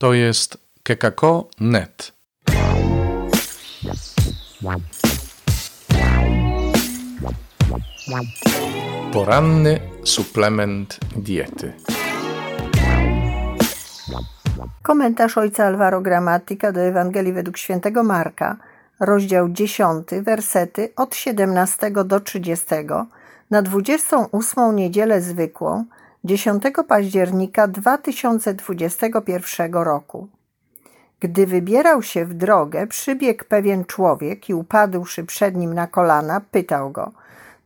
To jest kekako.net. Poranny suplement diety. Komentarz ojca Alvaro Gramatika do Ewangelii według świętego Marka, rozdział 10, wersety od 17 do 30, na 28 niedzielę zwykłą, 10 października 2021 roku. Gdy wybierał się w drogę, przybiegł pewien człowiek i upadłszy przed nim na kolana, pytał go: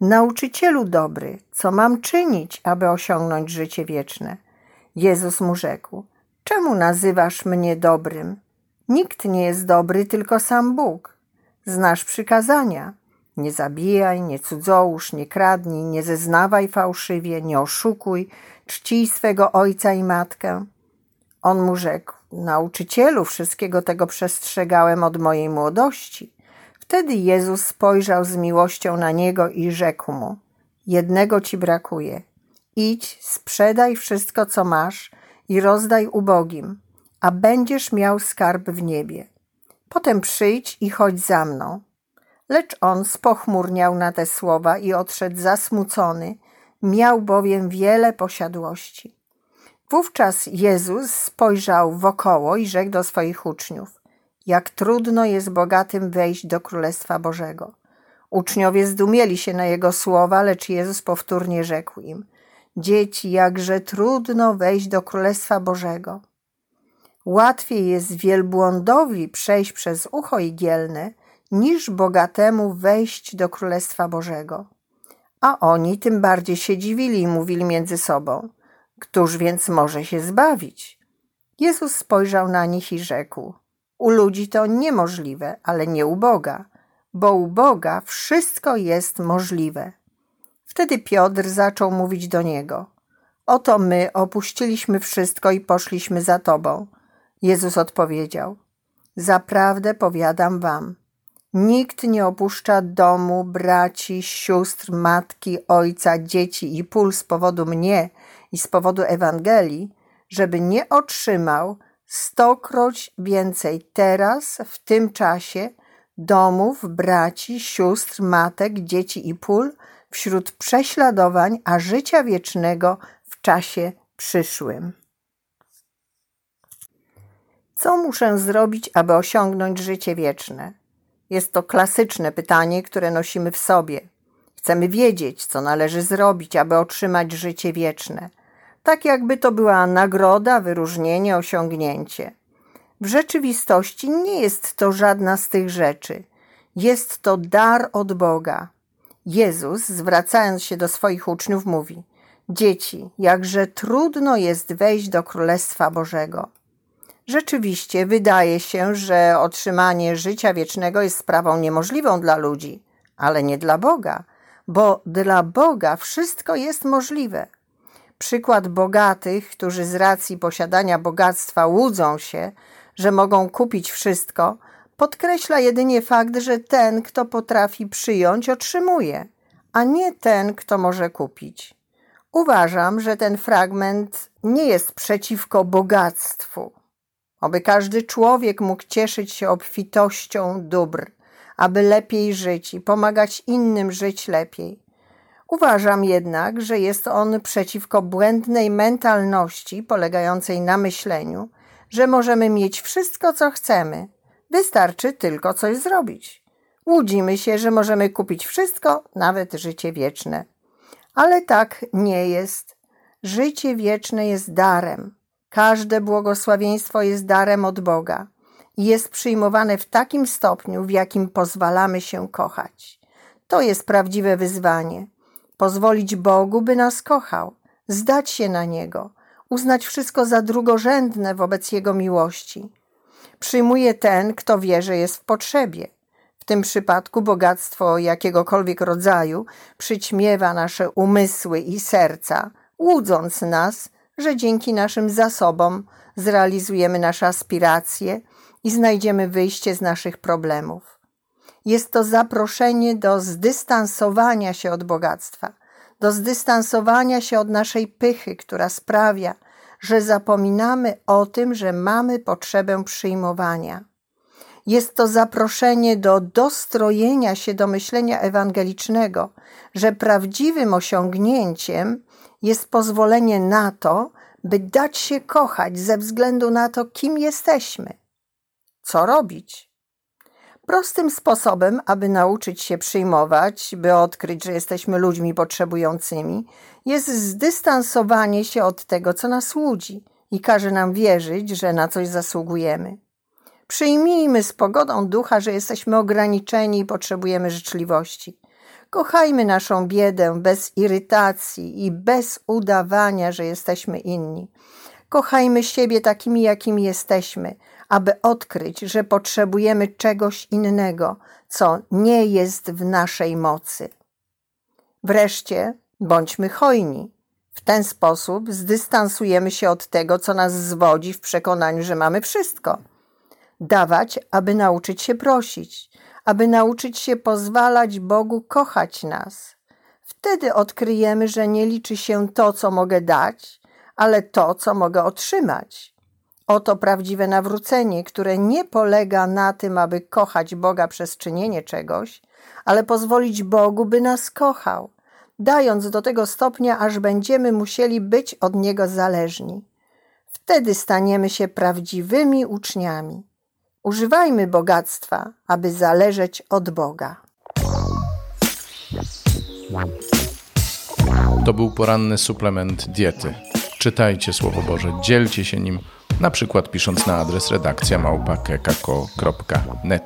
Nauczycielu dobry, co mam czynić, aby osiągnąć życie wieczne? Jezus mu rzekł: Czemu nazywasz mnie dobrym? Nikt nie jest dobry, tylko sam Bóg. Znasz przykazania. Nie zabijaj, nie cudzołóż, nie kradnij, nie zeznawaj fałszywie, nie oszukuj, czcij swego ojca i matkę. On mu rzekł: Nauczycielu, wszystkiego tego przestrzegałem od mojej młodości. Wtedy Jezus spojrzał z miłością na niego i rzekł mu: Jednego ci brakuje. Idź, sprzedaj wszystko, co masz i rozdaj ubogim, a będziesz miał skarb w niebie. Potem przyjdź i chodź za mną. Lecz on spochmurniał na te słowa i odszedł zasmucony, miał bowiem wiele posiadłości. Wówczas Jezus spojrzał wokoło i rzekł do swoich uczniów: Jak trudno jest bogatym wejść do Królestwa Bożego. Uczniowie zdumieli się na jego słowa, lecz Jezus powtórnie rzekł im: Dzieci, jakże trudno wejść do Królestwa Bożego. Łatwiej jest wielbłądowi przejść przez ucho igielne, niż bogatemu wejść do Królestwa Bożego. A oni tym bardziej się dziwili i mówili między sobą: Któż więc może się zbawić? Jezus spojrzał na nich i rzekł: U ludzi to niemożliwe, ale nie u Boga, bo u Boga wszystko jest możliwe. Wtedy Piotr zaczął mówić do niego: Oto my opuściliśmy wszystko i poszliśmy za tobą. Jezus odpowiedział: Zaprawdę powiadam wam, nikt nie opuszcza domu, braci, sióstr, matki, ojca, dzieci i pól z powodu mnie i z powodu Ewangelii, żeby nie otrzymał stokroć więcej teraz, w tym czasie, domów, braci, sióstr, matek, dzieci i pól wśród prześladowań, a życia wiecznego w czasie przyszłym. Co muszę zrobić, aby osiągnąć życie wieczne? Jest to klasyczne pytanie, które nosimy w sobie. Chcemy wiedzieć, co należy zrobić, aby otrzymać życie wieczne. Tak jakby to była nagroda, wyróżnienie, osiągnięcie. W rzeczywistości nie jest to żadna z tych rzeczy. Jest to dar od Boga. Jezus, zwracając się do swoich uczniów, mówi: Dzieci, jakże trudno jest wejść do Królestwa Bożego. Rzeczywiście wydaje się, że otrzymanie życia wiecznego jest sprawą niemożliwą dla ludzi, ale nie dla Boga, bo dla Boga wszystko jest możliwe. Przykład bogatych, którzy z racji posiadania bogactwa łudzą się, że mogą kupić wszystko, podkreśla jedynie fakt, że ten, kto potrafi przyjąć, otrzymuje, a nie ten, kto może kupić. Uważam, że ten fragment nie jest przeciwko bogactwu. Oby każdy człowiek mógł cieszyć się obfitością dóbr, aby lepiej żyć i pomagać innym żyć lepiej. Uważam jednak, że jest on przeciwko błędnej mentalności polegającej na myśleniu, że możemy mieć wszystko, co chcemy, wystarczy tylko coś zrobić. Łudzimy się, że możemy kupić wszystko, nawet życie wieczne. Ale tak nie jest. Życie wieczne jest darem. Każde błogosławieństwo jest darem od Boga i jest przyjmowane w takim stopniu, w jakim pozwalamy się kochać. To jest prawdziwe wyzwanie. Pozwolić Bogu, by nas kochał, zdać się na Niego, uznać wszystko za drugorzędne wobec Jego miłości. Przyjmuje ten, kto wie, że jest w potrzebie. W tym przypadku bogactwo jakiegokolwiek rodzaju przyćmiewa nasze umysły i serca, łudząc nas, że dzięki naszym zasobom zrealizujemy nasze aspiracje i znajdziemy wyjście z naszych problemów. Jest to zaproszenie do zdystansowania się od bogactwa, do zdystansowania się od naszej pychy, która sprawia, że zapominamy o tym, że mamy potrzebę przyjmowania. Jest to zaproszenie do dostrojenia się do myślenia ewangelicznego, że prawdziwym osiągnięciem jest pozwolenie na to, by dać się kochać ze względu na to, kim jesteśmy. Co robić? Prostym sposobem, aby nauczyć się przyjmować, by odkryć, że jesteśmy ludźmi potrzebującymi, jest zdystansowanie się od tego, co nas łudzi i każe nam wierzyć, że na coś zasługujemy. Przyjmijmy z pogodą ducha, że jesteśmy ograniczeni i potrzebujemy życzliwości. Kochajmy naszą biedę bez irytacji i bez udawania, że jesteśmy inni. Kochajmy siebie takimi, jakimi jesteśmy, aby odkryć, że potrzebujemy czegoś innego, co nie jest w naszej mocy. Wreszcie bądźmy hojni. W ten sposób zdystansujemy się od tego, co nas zwodzi w przekonaniu, że mamy wszystko. Dawać, aby nauczyć się prosić, aby nauczyć się pozwalać Bogu kochać nas. Wtedy odkryjemy, że nie liczy się to, co mogę dać, ale to, co mogę otrzymać. Oto prawdziwe nawrócenie, które nie polega na tym, aby kochać Boga przez czynienie czegoś, ale pozwolić Bogu, by nas kochał, dając do tego stopnia, aż będziemy musieli być od Niego zależni. Wtedy staniemy się prawdziwymi uczniami. Używajmy bogactwa, aby zależeć od Boga. To był poranny suplement diety. Czytajcie Słowo Boże, dzielcie się nim, na przykład pisząc na adres redakcja małpa.kekako.net.